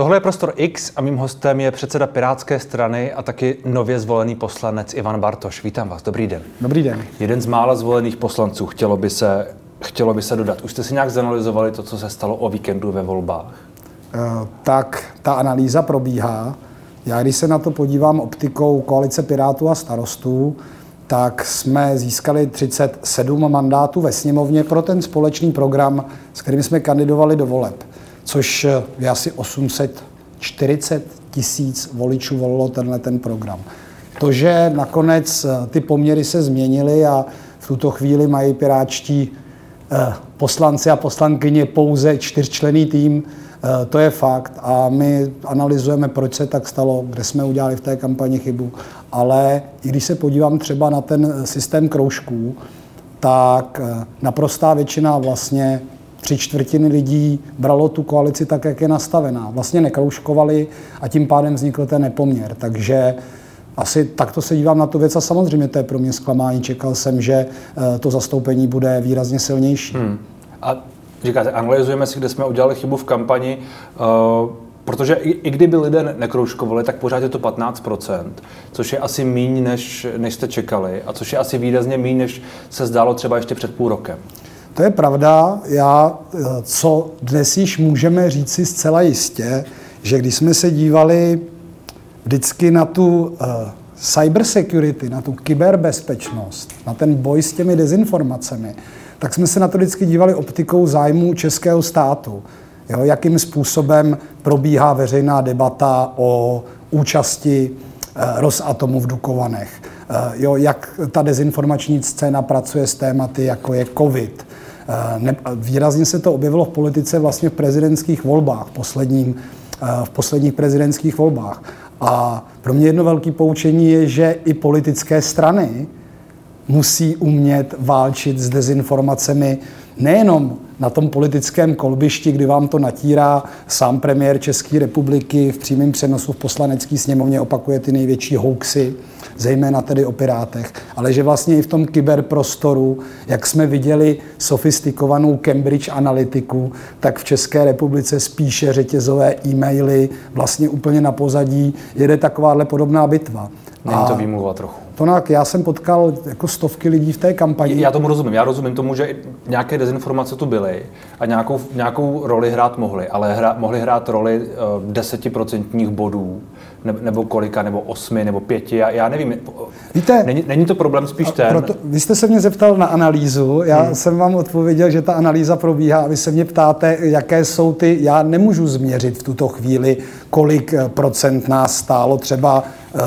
Tohle je Prostor X a mým hostem je předseda Pirátské strany a taky nově zvolený poslanec Ivan Bartoš. Vítám vás, dobrý den. Dobrý den. Jeden z mála zvolených poslanců, chtělo by se, chtělo by se dodat. Už jste si nějak zanalizovali to, co se stalo o víkendu ve volbách? Uh, tak ta analýza probíhá. Já když se na to podívám optikou koalice Pirátů a starostů, tak jsme získali 37 mandátů ve sněmovně pro ten společný program, s kterým jsme kandidovali do voleb což je asi 840 tisíc voličů volilo tenhle ten program. To, že nakonec eh, ty poměry se změnily a v tuto chvíli mají piráčtí eh, poslanci a poslankyně pouze čtyřčlený tým, eh, to je fakt a my analyzujeme, proč se tak stalo, kde jsme udělali v té kampani chybu, ale i když se podívám třeba na ten systém kroužků, tak naprostá většina vlastně tři čtvrtiny lidí bralo tu koalici tak, jak je nastavená. Vlastně nekroužkovali a tím pádem vznikl ten nepoměr. Takže asi takto se dívám na tu věc a samozřejmě to je pro mě zklamání. Čekal jsem, že eh, to zastoupení bude výrazně silnější. Hmm. A říkáte, analyzujeme si, kde jsme udělali chybu v kampani, uh, protože i, i kdyby lidé nekroužkovali, tak pořád je to 15%, což je asi míň, než, než jste čekali a což je asi výrazně míň, než se zdálo třeba ještě před půl rokem. To je pravda. Já, eh, co dnes již můžeme říci zcela jistě, že když jsme se dívali vždycky na tu uh, cyber security, na tu kyberbezpečnost, na ten boj s těmi dezinformacemi, tak jsme se na to vždycky dívali optikou zájmu českého státu. Jo, jakým způsobem probíhá veřejná debata o účasti uh, Rosatomu v Dukovanech. Uh, jo, jak ta dezinformační scéna pracuje s tématy, jako je COVID, Eh, ne, výrazně se to objevilo v politice vlastně v prezidentských volbách, posledním, eh, v posledních prezidentských volbách. A pro mě jedno velké poučení je, že i politické strany musí umět válčit s dezinformacemi nejenom na tom politickém kolbišti, kdy vám to natírá sám premiér České republiky v přímém přenosu v poslanecké sněmovně opakuje ty největší hoaxy, zejména tedy o Pirátech, ale že vlastně i v tom kyberprostoru, jak jsme viděli sofistikovanou Cambridge analytiku, tak v České republice spíše řetězové e-maily vlastně úplně na pozadí jede takováhle podobná bitva. Není to výmluva trochu. Tonak, já jsem potkal jako stovky lidí v té kampani. Já tomu rozumím. Já rozumím tomu, že nějaké dezinformace tu byly a nějakou, nějakou roli hrát mohly, ale hra, mohly hrát roli uh, desetiprocentních bodů ne, nebo kolika, nebo osmi, nebo pěti, já, já nevím. Víte, není, není to problém spíš ten? Proto, vy jste se mě zeptal na analýzu, já hmm. jsem vám odpověděl, že ta analýza probíhá a vy se mě ptáte, jaké jsou ty, já nemůžu změřit v tuto chvíli, kolik eh, procent nás stálo třeba uh,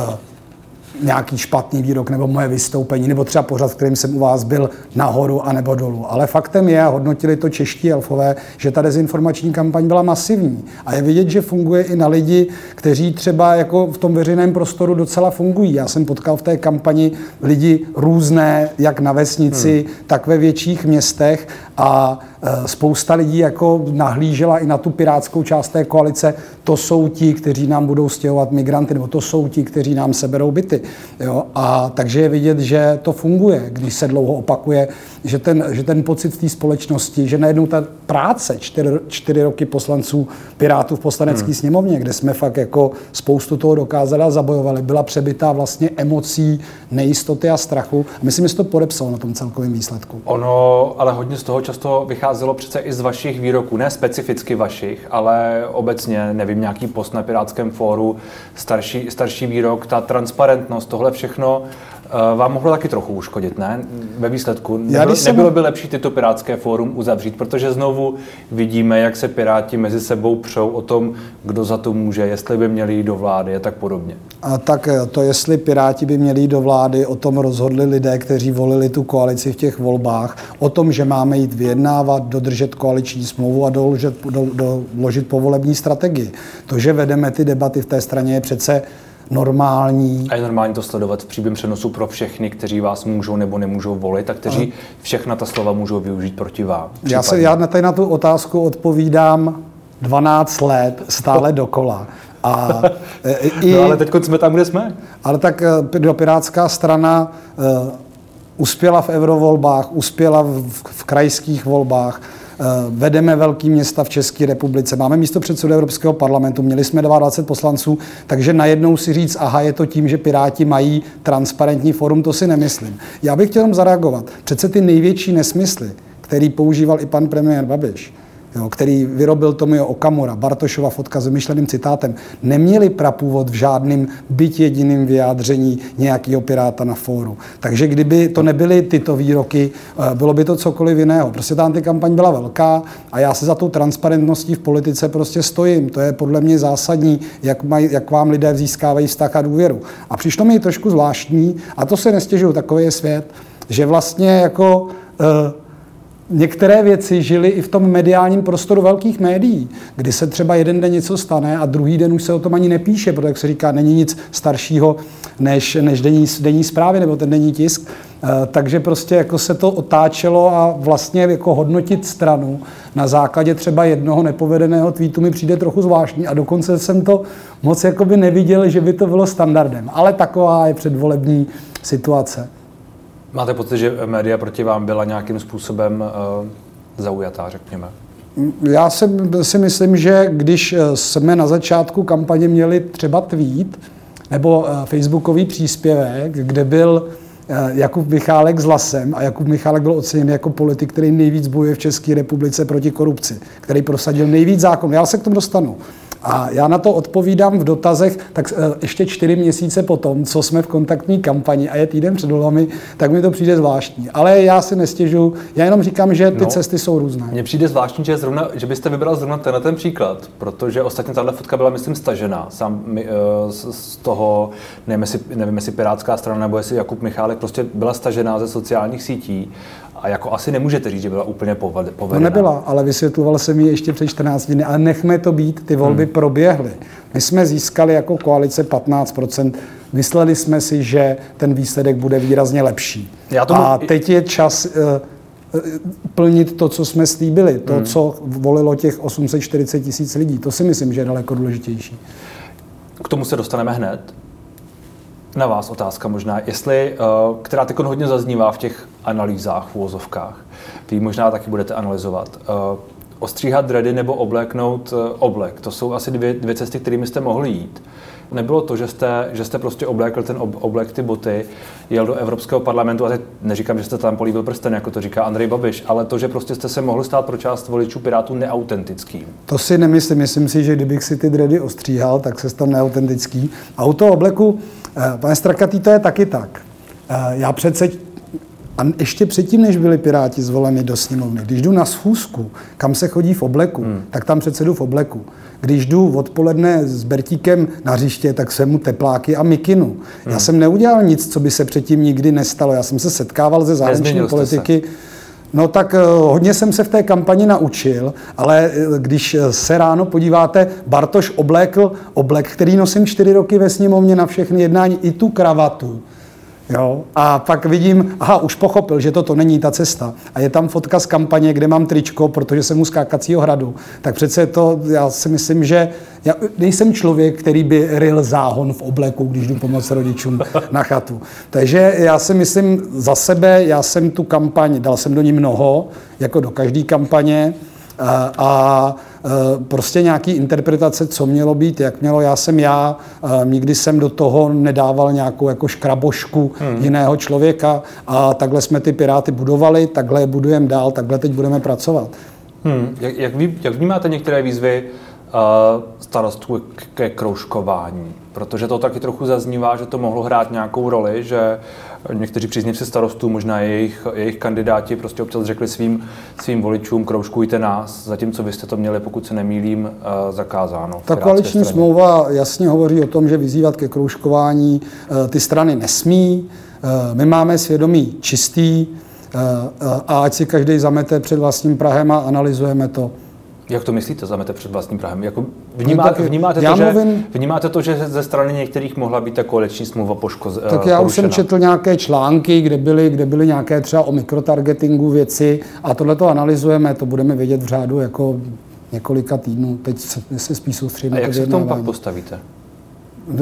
nějaký špatný výrok nebo moje vystoupení, nebo třeba pořad, v kterým jsem u vás byl nahoru a nebo dolů. Ale faktem je, a hodnotili to čeští elfové, že ta dezinformační kampaň byla masivní. A je vidět, že funguje i na lidi, kteří třeba jako v tom veřejném prostoru docela fungují. Já jsem potkal v té kampani lidi různé, jak na vesnici, hmm. tak ve větších městech a e, spousta lidí jako nahlížela i na tu pirátskou část té koalice, to jsou ti, kteří nám budou stěhovat migranty, nebo to jsou ti, kteří nám seberou byty. Jo? A takže je vidět, že to funguje, když se dlouho opakuje, že ten, že ten pocit v té společnosti, že najednou ta práce čtyři, čtyři roky poslanců Pirátů v poslanecké hmm. sněmovně, kde jsme fakt jako spoustu toho dokázali a zabojovali, byla přebytá vlastně emocí, nejistoty a strachu. A myslím, že se to podepsalo na tom celkovém výsledku. Ono, ale hodně z toho často vycházelo přece i z vašich výroků, ne specificky vašich, ale obecně, nevím, nějaký post na Pirátském fóru, starší, starší výrok, ta transparentnost, tohle všechno Eh, vám mohlo taky trochu uškodit, ne? Ve výsledku. Nebylo, jsem... nebylo by lepší tyto pirátské fórum uzavřít, protože znovu vidíme, jak se piráti mezi sebou přou o tom, kdo za to může, jestli by měli jít do vlády a tak podobně. A tak eh, to, jestli piráti by měli jít do vlády, o tom rozhodli lidé, kteří volili tu koalici v těch volbách, o tom, že máme jít vyjednávat, dodržet koaliční smlouvu a doložit, do, doložit povolební strategii. To, že vedeme ty debaty v té straně, je přece normální. A je normální to sledovat v příběhu přenosu pro všechny, kteří vás můžou nebo nemůžou volit a kteří všechna ta slova můžou využít proti vám. Já, se, já na, na tu otázku odpovídám 12 let stále dokola. A, e, i, no ale teď jsme tam, kde jsme. Ale tak e, Pirátská strana uh, uspěla v eurovolbách, uspěla v, v krajských volbách, vedeme velký města v České republice, máme místo předsedu Evropského parlamentu, měli jsme 22 poslanců, takže najednou si říct, aha, je to tím, že Piráti mají transparentní forum, to si nemyslím. Já bych chtěl zareagovat. Přece ty největší nesmysly, který používal i pan premiér Babiš, jo, který vyrobil Tomio Okamura, Bartošova fotka s vymyšleným citátem, neměli prapůvod v žádným byť jediným vyjádření nějakého piráta na fóru. Takže kdyby to nebyly tyto výroky, eh, bylo by to cokoliv jiného. Prostě ta antikampaň byla velká a já se za tou transparentností v politice prostě stojím. To je podle mě zásadní, jak, maj, jak vám lidé získávají vztah a důvěru. A přišlo mi trošku zvláštní, a to se nestěžuju, takový je svět, že vlastně jako uh, některé věci žily i v tom mediálním prostoru velkých médií, kdy se třeba jeden den něco stane a druhý den už se o tom ani nepíše, protože, jak se říká, není nic staršího než, než denní, denní zprávy nebo ten denní tisk. Eh, takže prostě jako se to otáčelo a vlastně jako hodnotit stranu na základě třeba jednoho nepovedeného tweetu mi přijde trochu zvláštní a dokonce jsem to moc jakoby neviděl, že by to bylo standardem. Ale taková je předvolební situace. Máte pocit, že média proti vám byla nějakým způsobem uh, zaujatá, řekněme? Já si, si myslím, že když eh, jsme na začátku kampaně měli třeba tweet nebo uh, facebookový příspěvek, kde byl Jakub Michálek s Lasem a Jakub Michálek byl oceněn jako politik, který nejvíc bojuje v České republice proti korupci, který prosadil nejvíc zákon. Já se k tomu dostanu. A já na to odpovídám v dotazech, tak eh, ještě čtyři měsíce potom, co jsme v kontaktní kampani a je týden před volbami, tak mi to přijde zvláštní. Ale já si nestěžu, já jenom říkám, že ty no, cesty jsou různé. Mně přijde zvláštní, že, zrovna, že byste vybral zrovna tenhle ten příklad, protože ostatně tahle fotka byla, myslím, stažená sám, uh, z toho, nevím jestli, nevím, jestli Pirátská strana nebo jestli Jakub Michálek, prostě byla stažená ze sociálních sítí a jako asi nemůžete říct, že byla úplně povedená. No nebyla, ale vysvětloval jsem ji ještě před 14 dny. Ale nechme to být, ty volby hmm. proběhly. My jsme získali jako koalice 15% Mysleli jsme si, že ten výsledek bude výrazně lepší. Já tomu... A teď je čas uh, plnit to, co jsme slíbili, to, hmm. co volilo těch 840 tisíc lidí. To si myslím, že je daleko důležitější. K tomu se dostaneme hned na vás otázka možná, jestli, eh, která teď hodně zaznívá v těch analýzách v úvozovkách, vy možná taky budete analyzovat. Eh, ostříhat dredy nebo obléknout eh, oblek, to jsou asi dvě, dvě cesty, kterými jste mohli jít. Nebylo to, že jste, že jste prostě oblékl ten oblek, ty boty, jel do Evropského parlamentu a teď neříkám, že jste tam políbil prsten, jako to říká Andrej Babiš, ale to, že prostě jste se mohl stát pro část voličů Pirátů neautentickým. To si nemyslím. Myslím si, že kdybych si ty dredy ostříhal, tak se stal neautentický. A u toho obleku Eh, pane Strakatý, to je taky tak. Eh, já přece a ještě předtím, než byli Piráti zvoleni do sněmovny, když jdu na schůzku, kam se chodí v obleku, hmm. tak tam přece jdu v obleku. Když jdu odpoledne s Bertíkem na hřiště, tak jsem mu tepláky a mikinu. Hmm. Já jsem neudělal nic, co by se předtím nikdy nestalo. Já jsem se setkával ze zahraniční politiky. Se No tak eh, hodně jsem se v té kampani naučil, ale eh, když eh, se ráno podíváte, Bartoš oblékl oblek, který nosím čtyři roky ve sněmovně na všechny jednání, i tu kravatu. Jo? A pak vidím, aha, už pochopil, že toto není ta cesta. A je tam fotka z kampaně, kde mám tričko, protože jsem u skákacího hradu. Tak přece to, já si myslím, že já nejsem člověk, který by ryl záhon v obleku, když jdu pomoct rodičům na chatu. Takže já si myslím za sebe, já jsem tu kampaň, dal jsem do ní mnoho, jako do každé kampaně. A, a prostě nějaký interpretace, co mělo být, jak mělo. Já jsem já, eh, nikdy jsem do toho nedával nějakou jako škrabošku hmm. jiného člověka a takhle jsme ty Piráty budovali, takhle je budujeme dál, takhle teď budeme pracovat. Hmm. Jak, jak, vy, jak vnímáte některé výzvy uh, starostů ke kroužkování? Protože to taky trochu zaznívá, že to mohlo hrát nějakou roli, že někteří příznivci starostů, možná jejich, jejich kandidáti prostě občas řekli svým, svým voličům, kroužkujte nás, zatímco vy jste to měli, pokud se nemýlím, eh, zakázáno. Ta koaliční smlouva jasně hovoří o tom, že vyzývat ke kroužkování eh, ty strany nesmí. Eh, my máme svědomí čistý a ať si každý zamete před vlastním Prahem a analyzujeme to. Jak to myslíte, zamete před vlastním Prahem? Jako vnímáte, no, vnímáte, to, mluvím, že, vnímáte to, že ze strany některých mohla být ta koaliční smlouva poškozena? Tak já už jsem četl nějaké články, kde byly, kde byly nějaké třeba o mikrotargetingu věci a tohle to analyzujeme, to budeme vědět v řádu jako několika týdnů. Teď se, se spíš soustředíme. A jak se k tomu pak postavíte?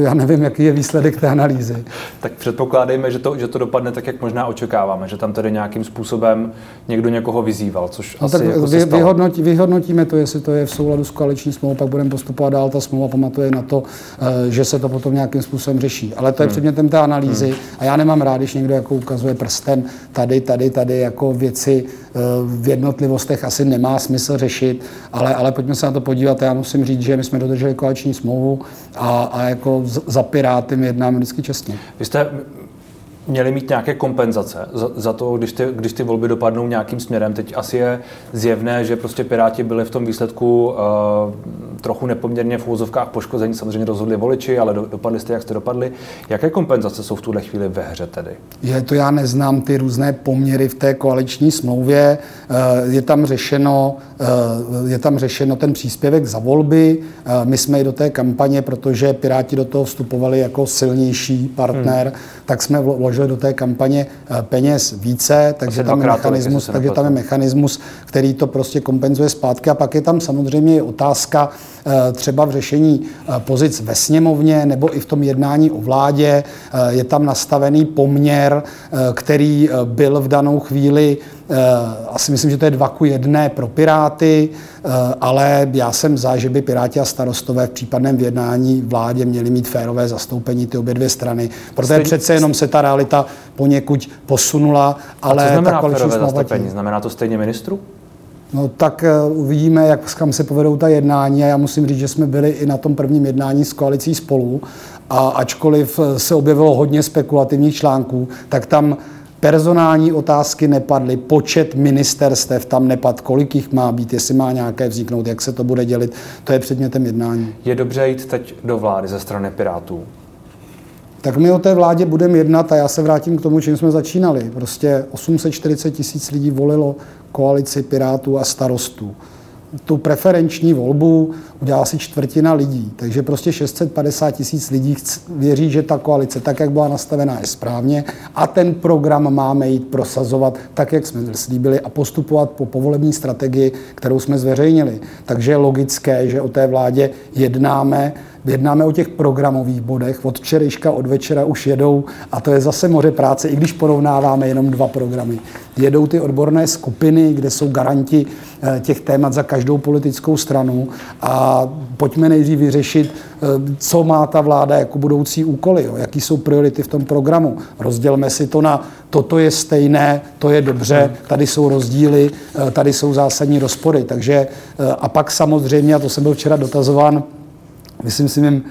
Já nevím, jaký je výsledek té analýzy. Tak předpokládejme, že to, že to dopadne tak, jak možná očekáváme, že tam tedy nějakým způsobem někdo někoho vyzýval, což no asi tak jako vy, vyhodnotí, vyhodnotíme to, jestli to je v souladu s koaliční smlouvou, pak budeme postupovat dál. Ta smlouva pamatuje na to, eh, že se to potom nějakým způsobem řeší. Ale to je hmm. předmětem té analýzy hmm. a já nemám rád, když někdo jako ukazuje prstem tady, tady, tady jako věci eh, v jednotlivostech asi nemá smysl řešit, ale, ale pojďme se na to podívat. Já musím říct, že my jsme dodrželi koaliční smlouvu a, a jako za Piráty my jednáme vždycky čestně. Vy jste měli mít nějaké kompenzace za, za to, když ty, když ty volby dopadnou nějakým směrem. Teď asi je zjevné, že prostě Piráti byli v tom výsledku uh, trochu nepoměrně v úvozovkách poškození. Samozřejmě rozhodli voliči, ale do, dopadli jste, jak jste dopadli. Jaké kompenzace jsou v tuhle chvíli ve hře tedy? Je to, já neznám ty různé poměry v té koaliční smlouvě. Uh, je tam řešeno, uh, je tam řešeno ten příspěvek za volby. My jsme i do té kampaně, protože Piráti do toho vstupovali jako silnější partner, hmm. tak jsme vložili do té kampaně eh, peněz více, takže tam, je mechanismus, takže tam je mechanismus, který to prostě kompenzuje zpátky. A pak je tam samozřejmě otázka eh, třeba v řešení eh, pozic ve sněmovně nebo i v tom jednání o vládě. Je tam nastavený poměr, který byl v danou chvíli asi myslím, že to je dva ku jedné pro Piráty, ale já jsem za, že by Piráti a starostové v případném vyjednání vládě měli mít férové zastoupení ty obě dvě strany, protože přece jenom se ta realita poněkud posunula, ale a co znamená koaliční zastoupení? Znamená to stejně ministru? No tak eh, uvidíme, jak kam se povedou ta jednání a já musím říct, že jsme byli i na tom prvním jednání s koalicí spolu a ačkoliv eh, se objevilo hodně spekulativních článků, tak tam personální otázky nepadly, počet ministerstev tam nepad, kolik jich má být, jestli má nějaké vzniknout, jak se to bude dělit, to je předmětem jednání. Je dobře jít teď do vlády ze strany Pirátů? tak my o té vládě budeme jednat a já se vrátím k tomu, čím jsme začínali. Prostě 840 tisíc lidí volilo koalici Pirátů a starostů. Tu preferenční volbu udělala si čtvrtina lidí, takže prostě 650 tisíc lidí věří, že ta koalice, tak jak byla nastavená, je správně a ten program máme jít prosazovat tak, jak jsme slíbili a postupovat po povolební strategii, kterou jsme zveřejnili. Takže je logické, že o té vládě jednáme Jednáme o těch programových bodech. Od včerejška, od večera už jedou, a to je zase moře práce, i když porovnáváme jenom dva programy. Jedou ty odborné skupiny, kde jsou garanti eh, těch témat za každou politickou stranu a pojďme nejdřív vyřešit, eh, co má ta vláda jako budoucí úkoly, jo, jaký jsou priority v tom programu. Rozdělme si to na toto je stejné, to je dobře, tady jsou rozdíly, eh, tady jsou zásadní rozpory. Takže a pak samozřejmě, a to jsem byl včera dotazován, myslím si, mým,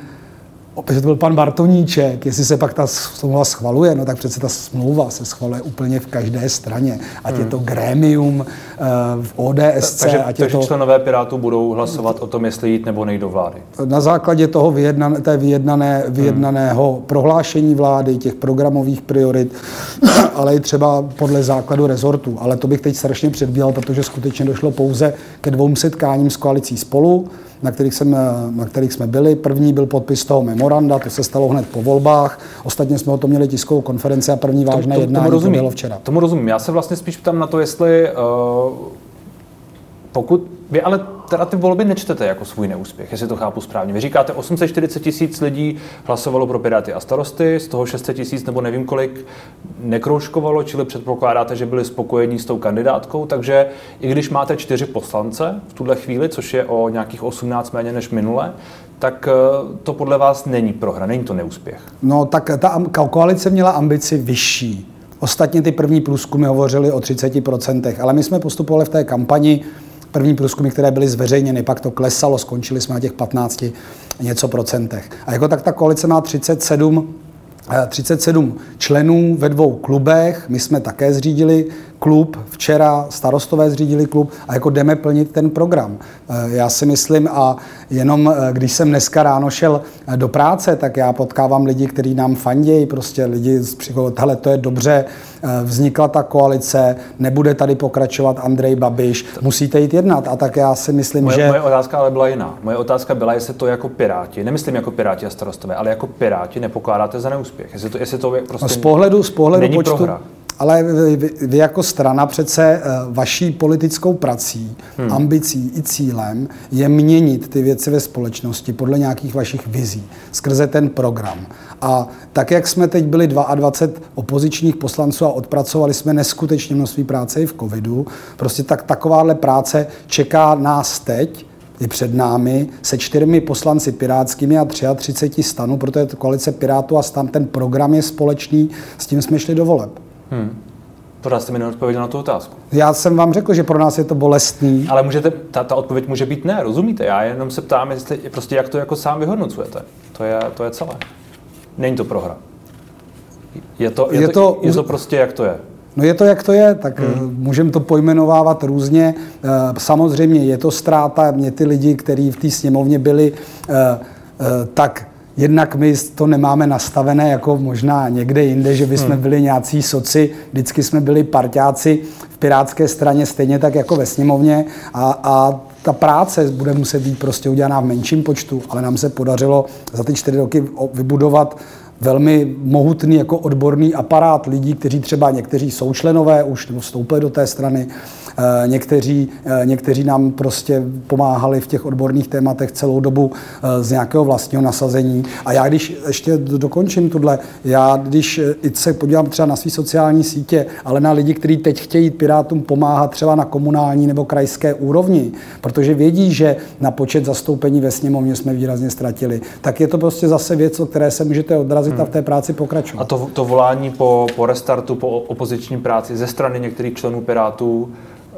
opět to byl pan Bartoníček, jestli se pak ta smlouva schvaluje, no tak přece ta smlouva se schvaluje úplně v každé straně. Ať hmm. je to grémium eh, v ODSC, takže, ať takže je to... členové Pirátů budou hlasovat o tom, jestli jít nebo nejít do vlády. Na základě toho vyjednané, té vyjednané, vyjednaného hmm. prohlášení vlády, těch programových priorit, ale i třeba podle základu rezortu. Ale to bych teď strašně předbíhal, protože skutečně došlo pouze ke dvou setkáním s koalicí spolu na kterých, jsem, na kterých jsme byli. První byl podpis toho memoranda, to se stalo hned po volbách. Ostatně jsme o tom měli tiskovou konferenci a první vážné to, to, jednání tomu to bylo včera. Tomu rozumím. Já se vlastně spíš ptám na to, jestli uh, pokud vy ale teda ty volby nečtete jako svůj neúspěch, jestli to chápu správně. Vy říkáte, 840 tisíc lidí hlasovalo pro Piráty a starosty, z toho 600 tisíc nebo nevím kolik nekroužkovalo, čili předpokládáte, že byli spokojení s tou kandidátkou, takže i když máte čtyři poslance v tuhle chvíli, což je o nějakých 18 méně než minule, tak eh, to podle vás není prohra, není to neúspěch. No tak ta koalice měla ambici vyšší. Ostatně ty první průzkumy hovořily o 30%, ale my jsme postupovali v té kampani první průzkumy, které byly zveřejněny, pak to klesalo, skončili jsme na těch 15 něco procentech. A jako tak ta koalice má 37 37 eh, členů ve dvou klubech. My jsme také zřídili klub, včera starostové zřídili klub a jako jdeme plnit ten program. Eh, já si myslím a jenom eh, když jsem dneska ráno šel eh, do práce, tak já potkávám lidi, kteří nám fandějí, prostě lidi z hele, to je dobře, vznikla ta koalice, nebude tady pokračovat Andrej Babiš, musíte jít jednat. A tak já si myslím, moje, že... Moje otázka ale byla jiná. Moje otázka byla, jestli to jako Piráti, nemyslím jako Piráti a starostové, ale jako Piráti nepokládáte za neúspěch. Jestli to, jestli to prostě z pohledu, z pohledu není počtu, prohra Ale vy, vy, jako strana přece eh, vaší politickou prací, hmm. ambicí i cílem je měnit ty věci ve společnosti podle nějakých vašich vizí, skrze ten program. A tak, jak jsme teď byli 22 opozičních poslanců a odpracovali jsme neskutečně množství práce i v covidu, prostě tak takováhle práce čeká nás teď, je před námi se čtyřmi poslanci pirátskými a 33 stanů, protože je to koalice Pirátů a stan, ten program je společný, s tím jsme šli do voleb. Hmm. Pořád jste mi neodpověděl na tu otázku. Já jsem vám řekl, že pro nás je to bolestný. Ale můžete, ta, ta odpověď může být ne, rozumíte? Já jenom se ptám, jestli, prostě jak to jako sám vyhodnocujete. To je, to je celé. Není to prohra. Je to, je, je, to, to, je to prostě jak to je. No je to, jak to je, tak hmm. Eh, můžeme to pojmenovávat různě. Eh, samozřejmě je to ztráta. Mě ty lidi, kteří v té sněmovně byli, eh, tak Jednak my to nemáme nastavené jako možná někde jinde, že bychom hmm. byli nějací soci, vždycky jsme byli parťáci v Pirátské straně, stejně tak jako ve sněmovně a, a ta práce bude muset být prostě udělaná v menším počtu, ale nám se podařilo za ty čtyři roky vybudovat velmi mohutný jako odborný aparát lidí, kteří třeba někteří jsou členové už vstoupili do té strany, Eh, někteří, eh, někteří nám prostě pomáhali v těch odborných tématech celou dobu eh, z nějakého vlastního nasazení. A já když ještě dokončím tuhle, já když se podívám třeba na své sociální sítě, ale na lidi, kteří teď chtějí Pirátům pomáhat třeba na komunální nebo krajské úrovni, protože vědí, že na počet zastoupení ve sněmovně jsme výrazně ztratili, tak je to prostě zase věc, o které se můžete odrazit hmm. a v té práci pokračovat. A to, to volání po, po restartu, po opoziční práci ze strany některých členů Pirátů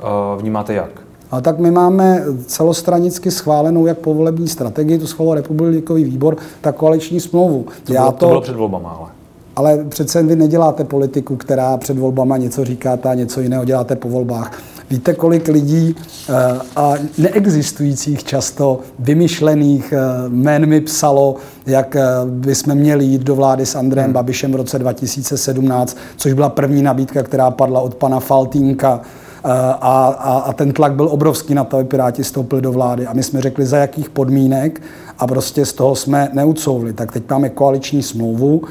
Eh, vnímáte jak? A tak my máme celostranicky schválenou jak povolební strategii, to schválil republikový výbor, tak koaliční smlouvu. To, Já bylo, to, to bylo před volbama, ale. Ale přece vy neděláte politiku, která před volbama něco říkáte a něco jiného děláte po volbách. Víte, kolik lidí eh, a neexistujících často vymyšlených eh, jmén mi psalo, jak bychom měli jít do vlády s Andrejem hmm. Babišem v roce 2017, což byla první nabídka, která padla od pana Faltínka, a, a, a ten tlak byl obrovský na to, aby Piráti stoupili do vlády. A my jsme řekli, za jakých podmínek a prostě z toho jsme neucouvli. Tak teď máme koaliční smlouvu,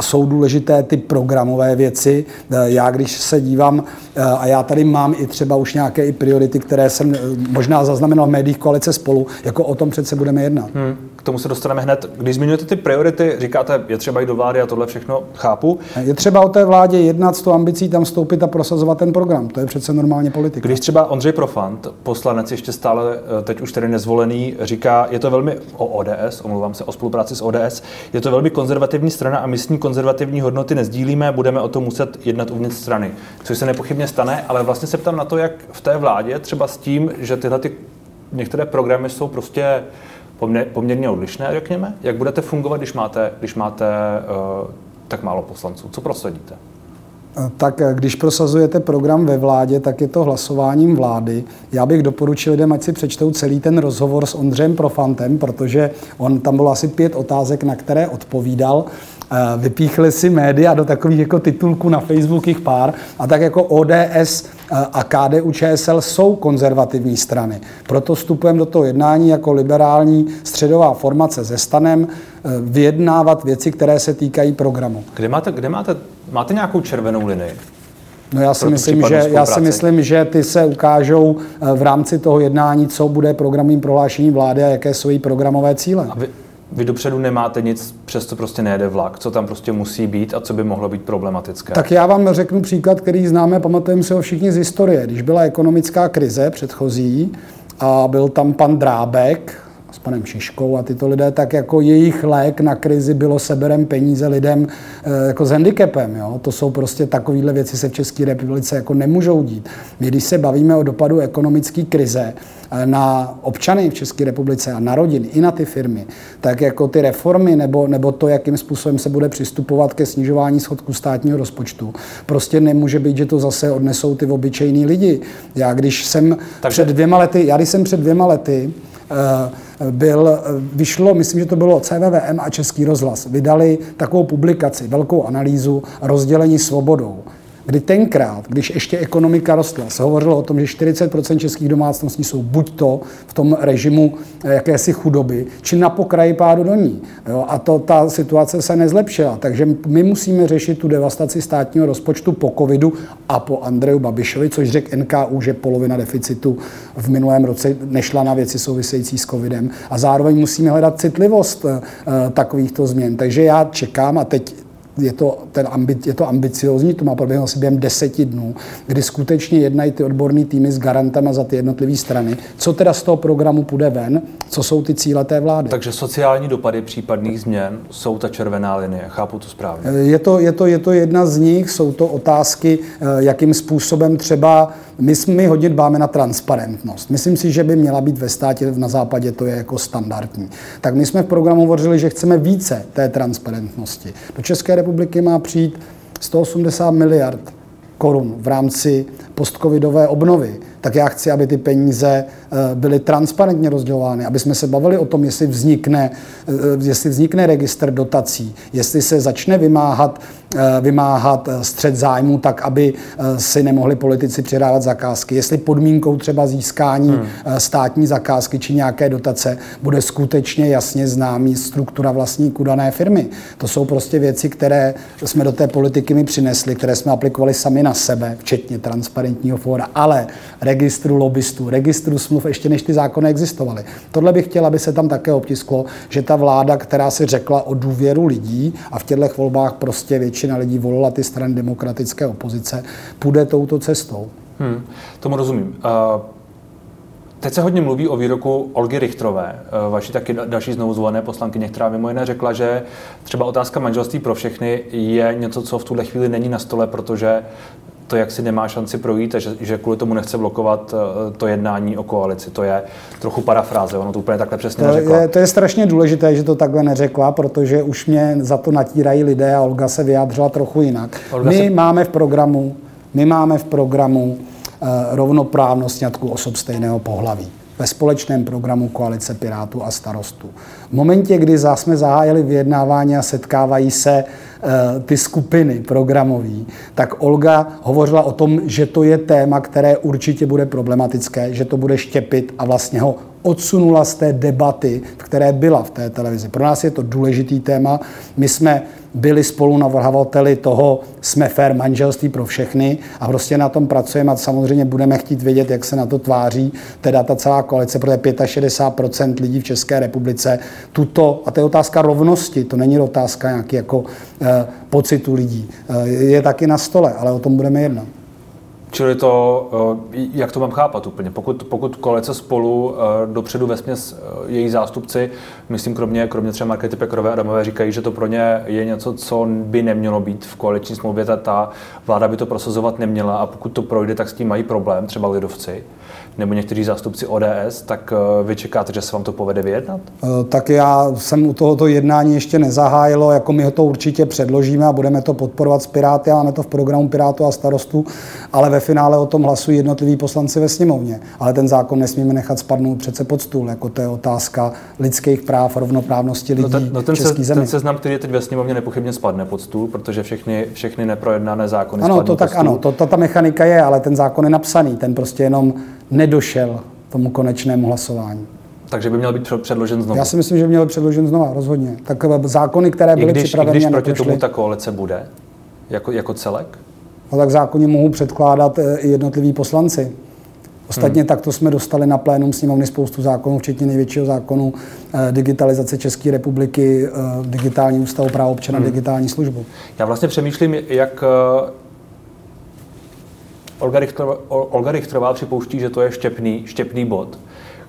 jsou důležité ty programové věci. Já když se dívám, a já tady mám i třeba už nějaké i priority, které jsem možná zaznamenal v médiích koalice spolu, jako o tom přece budeme jednat. Hmm tomu se dostaneme hned. Když zmiňujete ty priority, říkáte, je třeba jít do vlády a tohle všechno chápu. Je třeba o té vládě jednat s tou ambicí tam stoupit a prosazovat ten program. To je přece normálně politika. Když třeba Ondřej Profant, poslanec ještě stále eh, teď už tedy nezvolený, říká, je to velmi o ODS, omlouvám se o spolupráci s ODS, je to velmi konzervativní strana a my s ní konzervativní hodnoty nezdílíme, budeme o tom muset jednat uvnitř strany. Což se nepochybně stane, ale vlastně se ptám na to, jak v té vládě třeba s tím, že tyhle ty některé programy jsou prostě poměrně odlišné, řekněme. Jak budete fungovat, když máte, když máte uh, tak málo poslanců? Co prosadíte? Tak eh, když prosazujete program ve vládě, tak je to hlasováním vlády. Já bych doporučil lidem, ať si přečtou celý ten rozhovor s Ondřejem Profantem, protože on tam bylo asi pět otázek, na které odpovídal. Eh, vypíchli si média do takových jako titulků na Facebook jich pár a tak jako ODS eh, a KDU ČSL jsou konzervativní strany. Proto vstupujeme do toho jednání jako liberální středová formace se stanem eh, vyjednávat věci, které se týkají programu. Kde máte, kde máte, máte nějakou červenou linii? No já si, myslím, že, já si myslím, že ty se ukážou v rámci toho jednání, co bude programovým prohlášení vlády a jaké jsou její programové cíle. A vy, vy dopředu nemáte nic, přesto prostě nejede vlak, co tam prostě musí být a co by mohlo být problematické. Tak já vám řeknu příklad, který známe, pamatujeme si ho všichni z historie. Když byla ekonomická krize předchozí a byl tam pan Drábek, s panem Šiškou a tyto lidé, tak jako jejich lék na krizi bylo seberem peníze lidem eh, jako s handicapem. Jo? To jsou prostě takovéhle věci se v České republice jako nemůžou dít. My, když se bavíme o dopadu ekonomické krize na občany v České republice a na rodiny, i na ty firmy, tak jako ty reformy nebo, nebo to, jakým způsobem se bude přistupovat ke snižování schodku státního rozpočtu, prostě nemůže být, že to zase odnesou ty obyčejní lidi. Já když jsem Takže... před dvěma lety, já když jsem před dvěma lety Eh, byl, eh, vyšlo, myslím, že to bylo CVVM a Český rozhlas, vydali takovou publikaci, velkou analýzu rozdělení svobodou. Kdy tenkrát, když ještě ekonomika rostla, se hovořilo o tom, že 40% českých domácností jsou buď to v tom režimu eh, jakési chudoby, či na pokraji pádu do ní. Jo? A to, ta situace se nezlepšila. Takže my musíme řešit tu devastaci státního rozpočtu po covidu a po Andreju Babišovi, což řekl NKU, že polovina deficitu v minulém roce nešla na věci související s covidem. A zároveň musíme hledat citlivost uh, takovýchto změn. Takže já čekám a teď je to, ten ambi, je to ambiciozní, to má proběhnout asi během deseti dnů, kdy skutečně jednají ty odborné týmy s garantama za ty jednotlivé strany. Co teda z toho programu půjde ven, co jsou ty cíle té vlády. Takže sociální dopady případných změn jsou ta červená linie, chápu to správně. Je to, je to, je to jedna z nich, jsou to otázky, eh, jakým způsobem třeba my, my hodně dbáme na transparentnost. Myslím si, že by měla být ve státě na západě, to je jako standardní. Tak my jsme v programu hovořili, že chceme více té transparentnosti. Do České republiky má přijít 180 miliard korun v rámci postcovidové obnovy tak já chci, aby ty peníze eh, byly transparentně rozdělovány, aby jsme se bavili o tom, jestli vznikne, eh, jestli vznikne registr dotací, jestli se začne vymáhat, eh, vymáhat střed zájmu tak, aby si nemohli politici přidávat zakázky, jestli podmínkou třeba získání hmm. státní zakázky či nějaké dotace bude skutečně jasně známý struktura vlastníků dané firmy. To jsou prostě věci, které jsme do té politiky mi přinesli, které jsme aplikovali sami na sebe, včetně transparentního fóra, ale registru lobbystů, registru smluv, ještě než ty zákony existovaly. Tohle bych chtěl, aby se tam také obtisklo, že ta vláda, která si řekla o důvěru lidí a v těchto volbách prostě většina lidí volila ty strany demokratické opozice, půjde touto cestou. Hmm, tomu rozumím. Uh... Teď se hodně mluví o výroku Olgy Richtrové, vaší taky další znovu zvolené poslankyně, která mimo jiné řekla, že třeba otázka manželství pro všechny je něco, co v tuhle chvíli není na stole, protože to, jak si nemá šanci projít a že, že kvůli tomu nechce blokovat eh, to jednání o koalici. To je trochu parafráze, ono to úplně takhle přesně to neřekla. Je, to je strašně důležité, že to takhle neřekla, protože už mě za to natírají lidé a Olga se vyjádřila trochu jinak. Olga my se... máme v programu, my máme v programu uh, rovnoprávnost sňatku osob stejného pohlaví ve společném programu Koalice Pirátů a starostů. V momentě, kdy jsme zahájili vyjednávání a setkávají se uh, ty skupiny programové, tak Olga hovořila o tom, že to je téma, které určitě bude problematické, že to bude štěpit a vlastně ho odsunula z té debaty, které byla v té televizi. Pro nás je to důležitý téma. My jsme byli spolu navrhovateli toho jsme fair manželství pro všechny a prostě na tom pracujeme a samozřejmě budeme chtít vědět, jak se na to tváří teda ta celá koalice, protože 65% lidí v České republice tuto, a to je otázka rovnosti, to není otázka nějaký jako eh, pocitu lidí, eh, je taky na stole, ale o tom budeme jednat. Čili to, eh, jak to mám chápat úplně? Pokud, pokud koalice spolu eh, dopředu ve směs eh, její zástupci, myslím kromě, kromě třeba Markety Pekrové a Adamové, říkají, že to pro ně je něco, co by nemělo být v koaliční smlouvě, ta, ta vláda by to prosazovat neměla a pokud to projde, tak s tím mají problém, třeba lidovci nebo někteří zástupci ODS, tak vy čekáte, že se vám to povede vyjednat? Tak já jsem u tohoto jednání ještě nezahájilo, jako my to určitě předložíme a budeme to podporovat s Piráty, máme to v programu Pirátů a starostů, ale ve finále o tom hlasují jednotliví poslanci ve sněmovně. Ale ten zákon nesmíme nechat spadnout přece pod stůl, jako to je otázka lidských práv, rovnoprávnosti lidí no ten, no ten v české se, zemi. Ten seznam, který je teď ve sněmovně, nepochybně spadne pod stůl, protože všechny, všechny neprojednané zákony Ano, to tak stůl. ano, to, to, ta mechanika je, ale ten zákon je napsaný, ten prostě jenom nedošel tomu konečnému hlasování. Takže by měl být předložen znovu. Já si myslím, že by měl být předložen znovu, rozhodně. Tak zákony, které byly I když, připraveny. I když proti tomu ta koalice bude, jako, jako celek? No tak zákonně mohou předkládat eh, i jednotliví poslanci. Ostatně hmm. takto jsme dostali na plénum sněmovny spoustu zákonů, včetně největšího zákonu eh, digitalizace České republiky, eh, digitální ústavu právo občana, hmm. digitální službu. Já vlastně přemýšlím, jak Olga Richtrová, Olga Richtrová připouští, že to je štěpný, štěpný bod,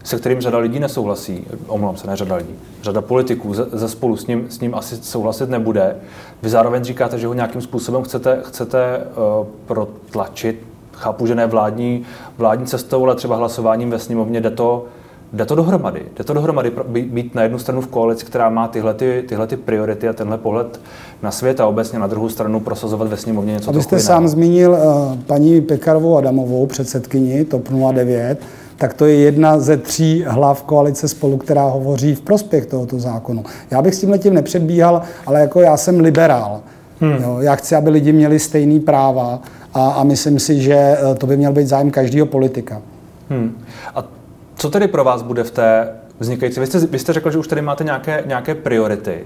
se kterým řada lidí nesouhlasí. Omlouvám se, ne řada lidí. Řada politiků ze, ze spolu s ním, s ním asi souhlasit nebude. Vy zároveň říkáte, že ho nějakým způsobem chcete, chcete uh, protlačit. Chápu, že ne vládní, vládní cestou, ale třeba hlasováním ve sněmovně jde to, Jde to dohromady. Jde to dohromady být na jednu stranu v koalici, která má tyhle, ty, tyhle ty priority a tenhle pohled na svět a obecně na druhou stranu prosazovat ve sněmovně něco Abyste sám zmínil uh, paní Pekarovou Adamovou, předsedkyni TOP 09, tak to je jedna ze tří hlav koalice spolu, která hovoří v prospěch tohoto zákonu. Já bych s tím letím nepředbíhal, ale jako já jsem liberál. Hmm. Jo, já chci, aby lidi měli stejný práva a, a myslím si, že eh, to by měl být zájem každého politika. Hmm. A co tedy pro vás bude v té vznikající? Vy jste, vy jste řekl, že už tady máte nějaké, nějaké priority.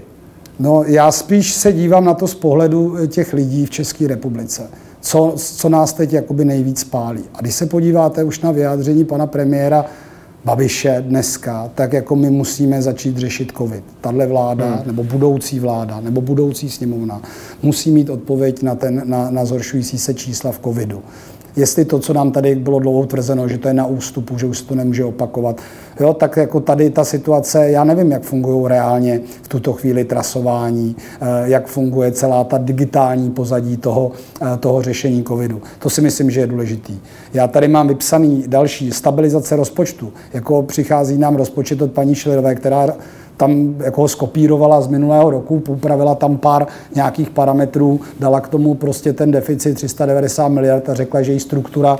No, já spíš se dívám na to z pohledu eh, těch lidí v České republice. Co, co nás teď jakoby nejvíc pálí. A když se podíváte už na vyjádření pana premiéra Babiše dneska, tak jako my musíme začít řešit covid. Tahle vláda, hmm. nebo budoucí vláda, nebo budoucí sněmovna musí mít odpověď na, ten, na, na zhoršující se čísla v covidu jestli to, co nám tady bylo dlouho tvrzeno, že to je na ústupu, že už se to nemůže opakovat, jo, tak jako tady ta situace, já nevím, jak fungují reálně v tuto chvíli trasování, eh, jak funguje celá ta digitální pozadí toho, eh, toho řešení covidu. To si myslím, že je důležitý. Já tady mám vypsaný další stabilizace rozpočtu. Jako přichází nám rozpočet od paní Šlerové, která tam jako skopírovala z minulého roku, upravila tam pár nějakých parametrů, dala k tomu prostě ten deficit 390 miliard a řekla, že její struktura,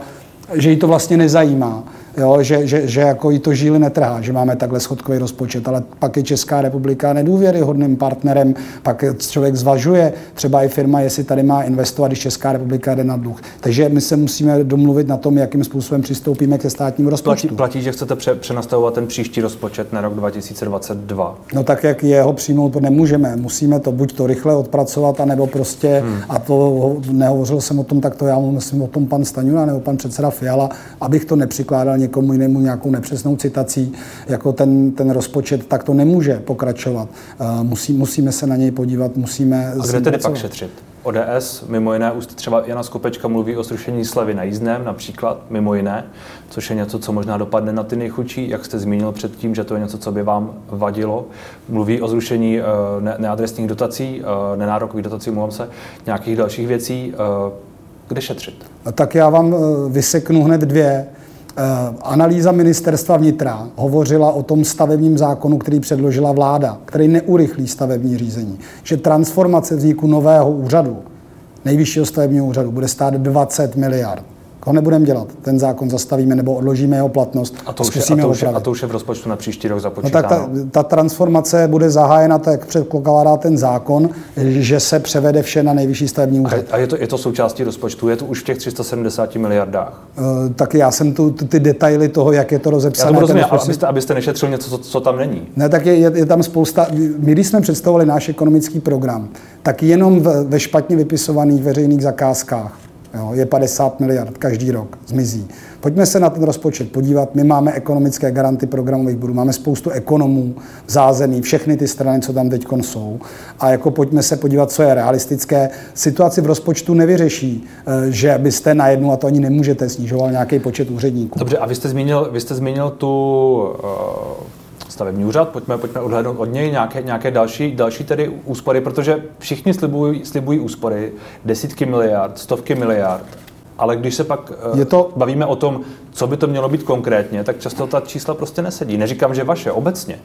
že jí to vlastně nezajímá jo, že, že, že jako jí to žíly netrhá, že máme takhle schodkový rozpočet, ale pak je Česká republika nedůvěryhodným partnerem, pak člověk zvažuje, třeba i firma, jestli tady má investovat, když Česká republika jde na dluh. Takže my se musíme domluvit na tom, jakým způsobem přistoupíme ke státnímu rozpočtu. Platí, platí že chcete pře- přenastavovat ten příští rozpočet na rok 2022. No tak, jak jeho přijmout, nemůžeme. Musíme to buď to rychle odpracovat, anebo prostě, hmm. a to nehovořil jsem o tom, tak to já myslím o tom pan Staňura nebo pan předseda Fiala, abych to nepřikládal někomu jinému nějakou nepřesnou citací, jako ten, ten rozpočet, tak to nemůže pokračovat. Musí, musíme se na něj podívat, musíme... A kde tedy pak šetřit? ODS, mimo jiné, úst třeba Jana Skopečka mluví o zrušení slevy na jízdném, například, mimo jiné, což je něco, co možná dopadne na ty nejchudší, jak jste zmínil předtím, že to je něco, co by vám vadilo. Mluví o zrušení uh, neadresních dotací, uh, nenárokových dotací, mluvám se, nějakých dalších věcí. Kde šetřit? Tak já vám vyseknu hned dvě. Eh, analýza ministerstva vnitra hovořila o tom stavebním zákonu, který předložila vláda, který neurychlí stavební řízení, že transformace vzniku nového úřadu, nejvyššího stavebního úřadu, bude stát 20 miliard ho nebudeme dělat. Ten zákon zastavíme nebo odložíme jeho platnost a to, a už, je, a, to už, je, a to už je v rozpočtu na příští rok započítáno. No tak ta, ta transformace bude zahájena tak, jak předpokládá ten zákon, že se převede vše na nejvyšší stavební úřad. A je to, je to součástí rozpočtu? Je to už v těch 370 miliardách? Uh, tak já jsem tu ty detaily toho, jak je to rozepsané. Já to rozumím, abyste, abyste nešetřil něco, co, co tam není. Ne, tak je, je, je tam spousta. My, když jsme představovali náš ekonomický program, tak jenom ve, ve špatně vypisovaných veřejných zakázkách Jo, je 50 miliard každý rok, zmizí. Pojďme se na ten rozpočet podívat. My máme ekonomické garanty programových budů, máme spoustu ekonomů v zázemí, všechny ty strany, co tam teď jsou. A jako pojďme se podívat, co je realistické. Situaci v rozpočtu nevyřeší, eh, že byste najednou, a to ani nemůžete, snižoval nějaký počet úředníků. Dobře, a vy jste zmínil, vy jste zmínil tu uh stavební úřad, pojďme, pojďme odhlednout od něj nějaké, nějaké další, další tedy úspory, protože všichni slibují, slibují úspory, desítky miliard, stovky miliard, ale když se pak eh, je to... bavíme o tom, co by to mělo být konkrétně, tak často ta čísla prostě nesedí. Neříkám, že vaše, obecně.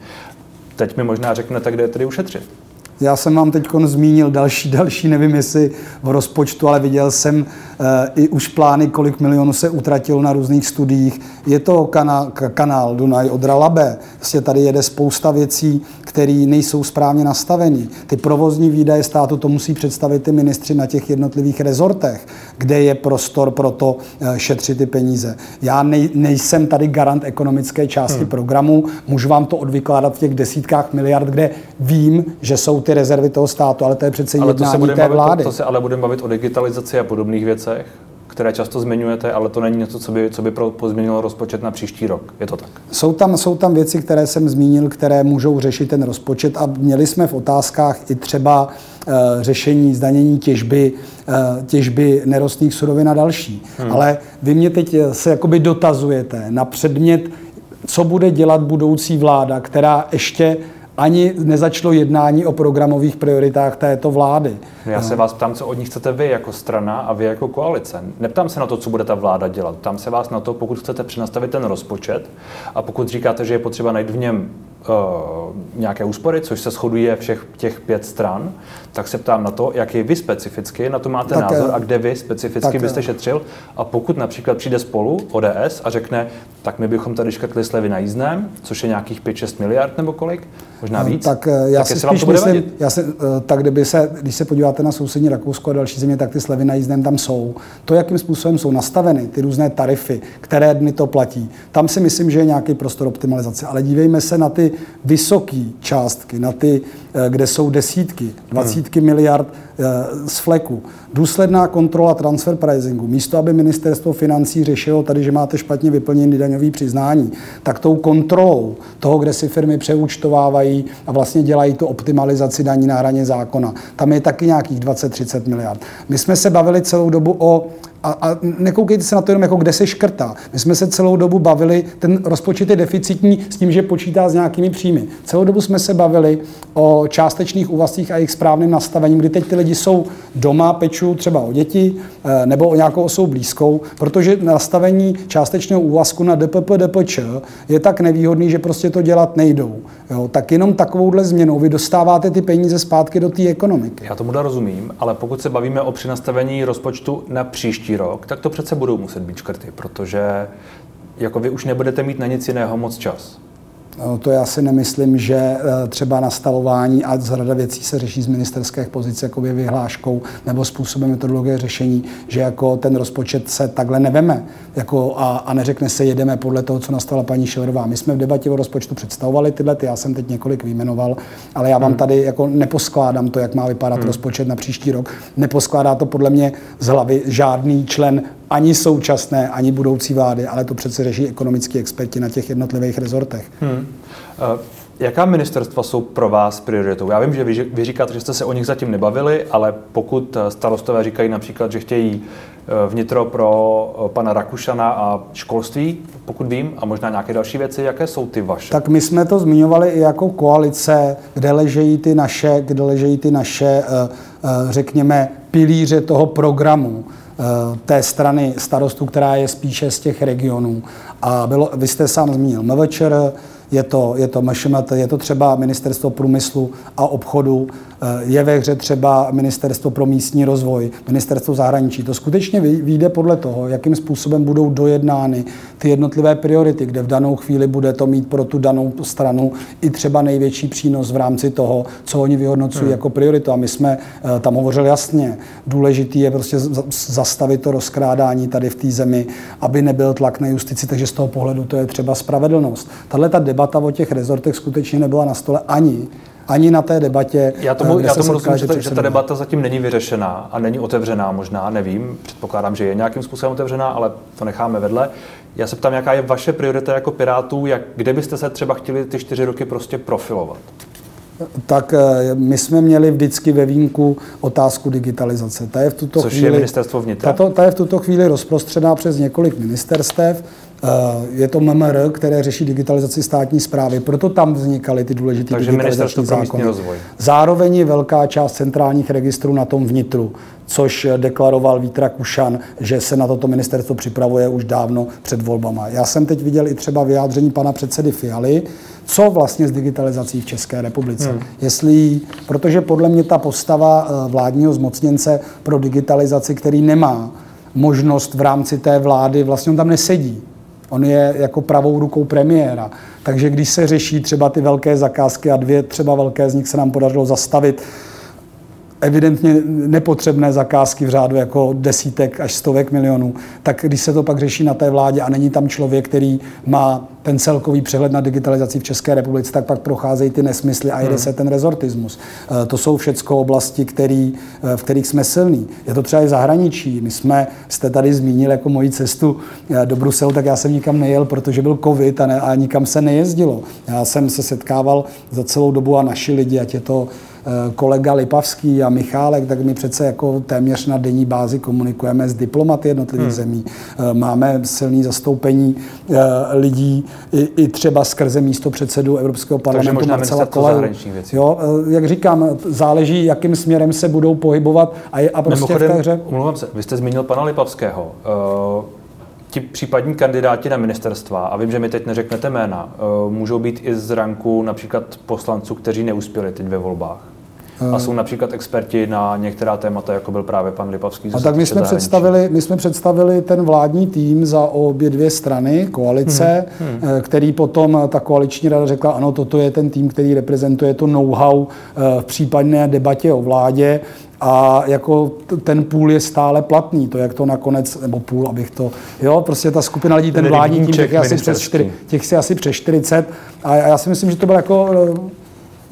Teď mi možná řeknete, kde je tedy ušetřit. Já jsem vám teď zmínil další, další, nevím jestli v rozpočtu, ale viděl jsem uh, i už plány, kolik milionů se utratilo na různých studiích. Je to kanál, kanál Dunaj od Ralabe. Vlastně tady jede spousta věcí, které nejsou správně nastaveny. Ty provozní výdaje státu to musí představit ty ministři na těch jednotlivých rezortech, kde je prostor pro to uh, šetřit ty peníze. Já nej, nejsem tady garant ekonomické části hmm. programu, můžu vám to odvykládat v těch desítkách miliard, kde vím, že jsou ty rezervy toho státu, ale to je přece ale jednání to se té bavit, vlády. To, to se ale budeme bavit o digitalizaci a podobných věcech, které často zmiňujete, ale to není něco, co by, co by pozměnilo rozpočet na příští rok. Je to tak? Jsou tam, jsou tam věci, které jsem zmínil, které můžou řešit ten rozpočet a měli jsme v otázkách i třeba uh, řešení zdanění těžby, uh, těžby nerostných surovin a další. Hmm. Ale vy mě teď se jakoby dotazujete na předmět, co bude dělat budoucí vláda, která ještě ani nezačalo jednání o programových prioritách této vlády. Já se vás ptám, co od nich chcete vy jako strana a vy jako koalice. Neptám se na to, co bude ta vláda dělat. Ptám se vás na to, pokud chcete přenastavit ten rozpočet a pokud říkáte, že je potřeba najít v něm nějaké úspory, což se shoduje všech těch pět stran, tak se ptám na to, jaký vy specificky na to máte tak eh, názor a kde vy specificky tak byste eh. šetřil. A pokud například přijde spolu ODS a řekne, tak my bychom tady škrtli slevy na jízdném, což je nějakých 5-6 miliard nebo kolik, možná eh, víc. Tak já tak si spíš myslím, já si, tak kdyby se, když se podíváte na sousední Rakousko a další země, tak ty slevy na jízdném tam jsou. To, jakým způsobem jsou nastaveny ty různé tarify, které dny to platí, tam si myslím, že je nějaký prostor optimalizace. Ale dívejme se na ty vysoké částky, na ty, kde jsou desítky, 20 desítky miliard z fleku. Důsledná kontrola transfer pricingu. Místo, aby ministerstvo financí řešilo tady, že máte špatně vyplněný daňový přiznání, tak tou kontrolou toho, kde si firmy přeúčtovávají a vlastně dělají tu optimalizaci daní na hraně zákona. Tam je taky nějakých 20-30 miliard. My jsme se bavili celou dobu o a, a nekoukejte se na to jenom jako kde se škrtá. My jsme se celou dobu bavili, ten rozpočet je deficitní s tím, že počítá s nějakými příjmy. Celou dobu jsme se bavili o částečných úvazcích a jejich správným nastavením, kdy teď ty lidi jsou doma, peču třeba o děti eh, nebo o nějakou osobou blízkou, protože nastavení částečného úvazku na DPP, DPČ je tak nevýhodný, že prostě to dělat nejdou. Jo, tak jenom takovouhle změnou vy dostáváte ty peníze zpátky do té ekonomiky. Já tomu rozumím, ale pokud se bavíme o přinastavení rozpočtu na příští rok, tak to přece budou muset být škrty, protože jako vy už nebudete mít na nic jiného moc čas. No, to já si nemyslím, že eh, třeba nastavování a řada věcí se řeší z ministerské pozice jako vyhláškou nebo způsobem metodologie řešení, že jako ten rozpočet se takhle neveme jako a, a neřekne se, jedeme podle toho, co nastavila paní Šilerová. My jsme v debatě o rozpočtu představovali tyhle, ty, já jsem teď několik vyjmenoval, ale já vám hmm. tady jako neposkládám to, jak má vypadat hmm. rozpočet na příští rok. Neposkládá to podle mě z hlavy žádný člen ani současné, ani budoucí vlády, ale to přece řeší ekonomickí experti na těch jednotlivých rezortech. Hmm. Uh, jaká ministerstva jsou pro vás prioritou? Já vím, že vy, vy říkáte, že jste se o nich zatím nebavili, ale pokud eh, starostové říkají například, že chtějí eh, vnitro pro pana Rakušana a školství, pokud vím, a možná nějaké další věci, jaké jsou ty vaše? Tak my jsme to zmiňovali i jako koalice, kde ležejí ty naše, kde ležejí ty naše, řekněme, pilíře toho programu. Eh, té strany starostů, která je spíše z těch regionů. A bylo, vy jste sám zmínil MVČR, je to, je to MŠMT, je to třeba Ministerstvo průmyslu a obchodu, je ve hře třeba Ministerstvo pro místní rozvoj, Ministerstvo zahraničí. To skutečně vyjde podle toho, jakým způsobem budou dojednány ty jednotlivé priority, kde v danou chvíli bude to mít pro tu danou stranu i třeba největší přínos v rámci toho, co oni vyhodnocují hmm. jako prioritu. A my jsme eh, tam hovořili jasně, důležitý je prostě zastavit to rozkrádání tady v té zemi, aby nebyl tlak na justici, takže z toho pohledu to je třeba spravedlnost. Tahle ta debata o těch rezortech skutečně nebyla na stole ani ani na té debatě. Já tomu, já tomu rozumím, že, ta, že ta debata zatím není vyřešená a není otevřená možná, nevím. Předpokládám, že je nějakým způsobem otevřená, ale to necháme vedle. Já se ptám, jaká je vaše priorita jako Pirátů, jak, kde byste se třeba chtěli ty čtyři roky prostě profilovat? tak eh, my jsme měli vždycky ve výjimku otázku digitalizace. Ta je v tuto Což chvíli, je ministerstvo vnitra? Tato, ta je v tuto chvíli rozprostřená přes několik ministerstev. Eh, je to MMR, které řeší digitalizaci státní zprávy, proto tam vznikaly ty důležité Takže digitalizační zákony. Rozvoj. Zároveň je velká část centrálních registrů na tom vnitru, což deklaroval Vítra Kušan, že se na toto ministerstvo připravuje už dávno před volbama. Já jsem teď viděl i třeba vyjádření pana předsedy Fialy, co vlastně s digitalizací v České republice. Hmm. Jestli, protože podle mě ta postava eh, vládního zmocněnce pro digitalizaci, který nemá možnost v rámci té vlády, vlastně on tam nesedí. On je jako pravou rukou premiéra. Takže když se řeší třeba ty velké zakázky a dvě třeba velké z nich se nám podařilo zastavit, evidentně nepotřebné zakázky v řádu jako desítek až stovek milionů, tak když se to pak řeší na té vládě a není tam člověk, který má ten celkový přehled na digitalizaci v České republice, tak pak procházejí ty nesmysly a jede hmm. se ten rezortismus. Eh, to jsou všechno oblasti, který, eh, v kterých jsme silní. Je to třeba i zahraničí. My jsme, jste tady zmínil jako moji cestu eh, do Bruselu, tak já jsem nikam nejel, protože byl covid a, ne, a nikam se nejezdilo. Já jsem se setkával za celou dobu a naši lidi, ať je to kolega Lipavský a Michálek, tak my přece jako téměř na denní bázi komunikujeme s diplomaty jednotlivých hmm. zemí. Eh, máme silné zastoupení eh, lidí i, i třeba skrze místo předsedu Evropského parlamentu Marcela Kolaju. Jo, jak říkám, záleží, jakým směrem se budou pohybovat a, je, a prostě Mimochodem, v té hře... Se, vy jste zmínil pana Lipavského. Ti případní kandidáti na ministerstva, a vím, že mi teď neřeknete jména, uh, můžou být i z ranku například poslanců, kteří neuspěli teď ve volbách. A jsou například experti na některá témata, jako byl právě pan Lipavský. A tak my jsme, představili, my jsme představili ten vládní tým za obě dvě strany, koalice, hmm. Hmm. který potom ta koaliční rada řekla, ano, toto je ten tým, který reprezentuje to know-how v případné debatě o vládě a jako ten půl je stále platný, to jak to nakonec, nebo půl, abych to, jo, prostě ta skupina lidí, ten vládní tým, těch asi přes, 4, těch si asi přes 40 a já si myslím, že to bylo jako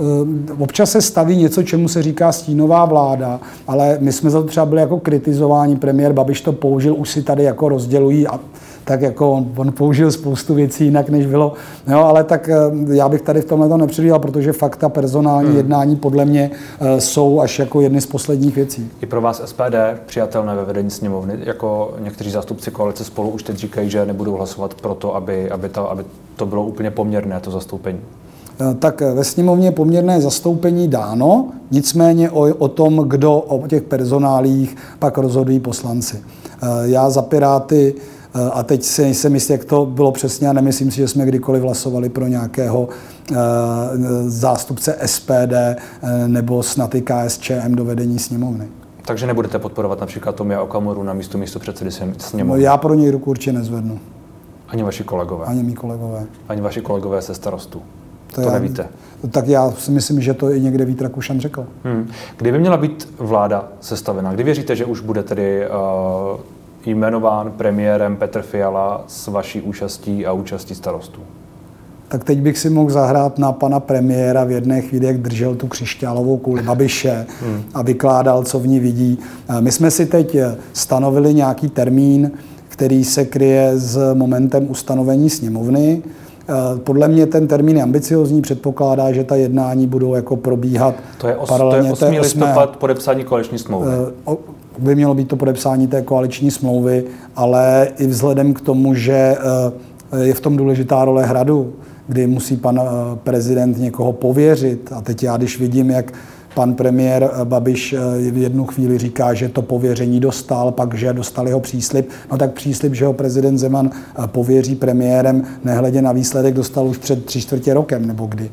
Eh, občas se staví něco, čemu se říká stínová vláda, ale my jsme za to třeba byli jako kritizováni, premiér Babiš to použil, už si tady jako rozdělují a tak jako on, on použil spoustu věcí jinak, než bylo. No, ale tak eh, já bych tady v tomhle to nepředvídal, protože fakta personální hmm. jednání podle mě eh, jsou až jako jedny z posledních věcí. I pro vás SPD přijatelné ve vedení sněmovny, jako někteří zástupci koalice spolu už teď říkají, že nebudou hlasovat pro to, aby, aby, to, aby to bylo úplně poměrné, to zastoupení. Eh, tak ve sněmovně poměrné zastoupení dáno, nicméně o, o tom, kdo o těch personálích pak rozhodují poslanci. Já za Piráty a teď si nejsem jistý, jak to bylo přesně a nemyslím si, že jsme kdykoliv hlasovali pro nějakého zástupce SPD nebo snad i KSČM do vedení sněmovny. Takže nebudete podporovat například Tomia Okamoru na místo místo předsedy sněmovny? No, já pro něj ruku určitě nezvednu. Ani vaši kolegové? Ani mý kolegové. Ani vaši kolegové se starostu? To, to já, nevíte. Tak já si myslím, že to i někde Vít Rakušan řekl. Hmm. Kdyby měla být vláda sestavena? Kdy věříte, že už bude tedy uh, jmenován premiérem Petr Fiala s vaší účastí a účastí starostů? tak teď bych si mohl zahrát na pana premiéra v jedné chvíli, jak držel tu křišťálovou kuli Babiše hmm. a vykládal, co v ní vidí. My jsme si teď stanovili nějaký termín, který se kryje s momentem ustanovení sněmovny. Eh, podle mě ten termín je ambiciozní, předpokládá, že ta jednání budou jako probíhat to je os, paralelně. To je 8. listopad podepsání koaliční smlouvy. Eh, by mělo být to podepsání té koaliční smlouvy, ale i vzhledem k tomu, že eh, je v tom důležitá role hradu, kdy musí pan prezident někoho pověřit. A teď já, když vidím, jak Pan premiér eh, Babiš eh, v jednu chvíli říká, že to pověření dostal, pak, že dostal jeho příslip. No tak příslip, že ho prezident Zeman eh, pověří premiérem, nehledě na výsledek, dostal už před tři čtvrtě rokem nebo kdy.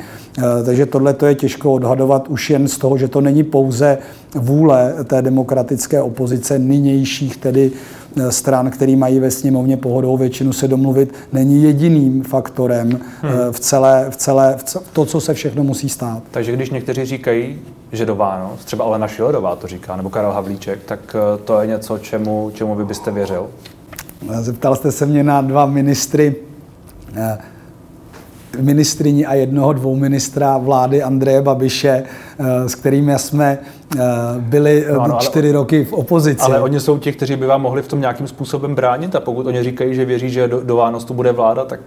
Takže tohle to je těžko odhadovat už jen z toho, že to není pouze vůle té demokratické opozice nynějších, tedy stran, který mají ve sněmovně pohodou většinu se domluvit, není jediným faktorem hmm. v celé, v celé v to, co se všechno musí stát. Takže když někteří říkají, že do Vánoc, třeba Alena Šilerová to říká, nebo Karel Havlíček, tak eh, to je něco, čemu, čemu vy byste věřil? Zeptal jste se mě na dva ministry, eh, ministriní a jednoho dvou ministra vlády Andreje Babiše, eh, s kterými jsme byli no, no, čtyři ale, roky v opozici. Ale oni jsou ti, kteří by vám mohli v tom nějakým způsobem bránit a pokud oni říkají, že věří, že do, do Vánoc tu bude vláda, tak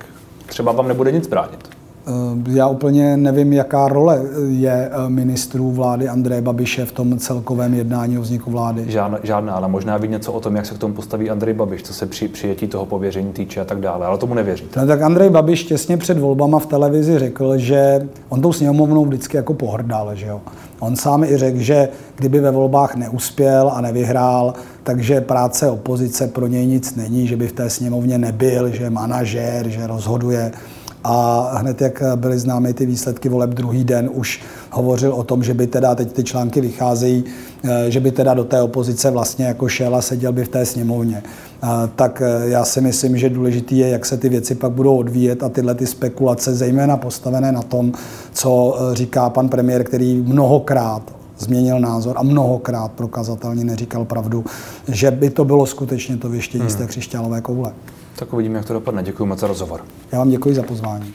třeba vám nebude nic bránit. Eh, já úplně nevím, jaká role je eh, ministrů vlády Andreje Babiše v tom celkovém jednání o vzniku vlády. Žádná, žádná, ale možná ví něco o tom, jak se k tomu postaví Andrej Babiš, co se při přijetí toho pověření týče a tak dále, ale tomu nevěříte. No, tak Andrej Babiš těsně před volbama v televizi řekl, že on tou sněmovnou vždycky jako pohrdal, že jo. On sám i řekl, že kdyby ve volbách neuspěl a nevyhrál, takže práce opozice pro něj nic není, že by v té sněmovně nebyl, že je manažér, že rozhoduje a hned jak byly známy ty výsledky voleb druhý den, už hovořil o tom, že by teda, teď ty články vycházejí, eh, že by teda do té opozice vlastně jako šel a seděl by v té sněmovně. Eh, tak eh, já si myslím, že důležitý je, jak se ty věci pak budou odvíjet a tyhle ty spekulace, zejména postavené na tom, co říká pan premiér, který mnohokrát změnil názor a mnohokrát prokazatelně neříkal pravdu, že by to bylo skutečně to věštění hmm. z té křišťálové koule. Tak uvidíme, jak to dopadne. Děkuji moc za rozhovor. Já vám děkuji za pozvání.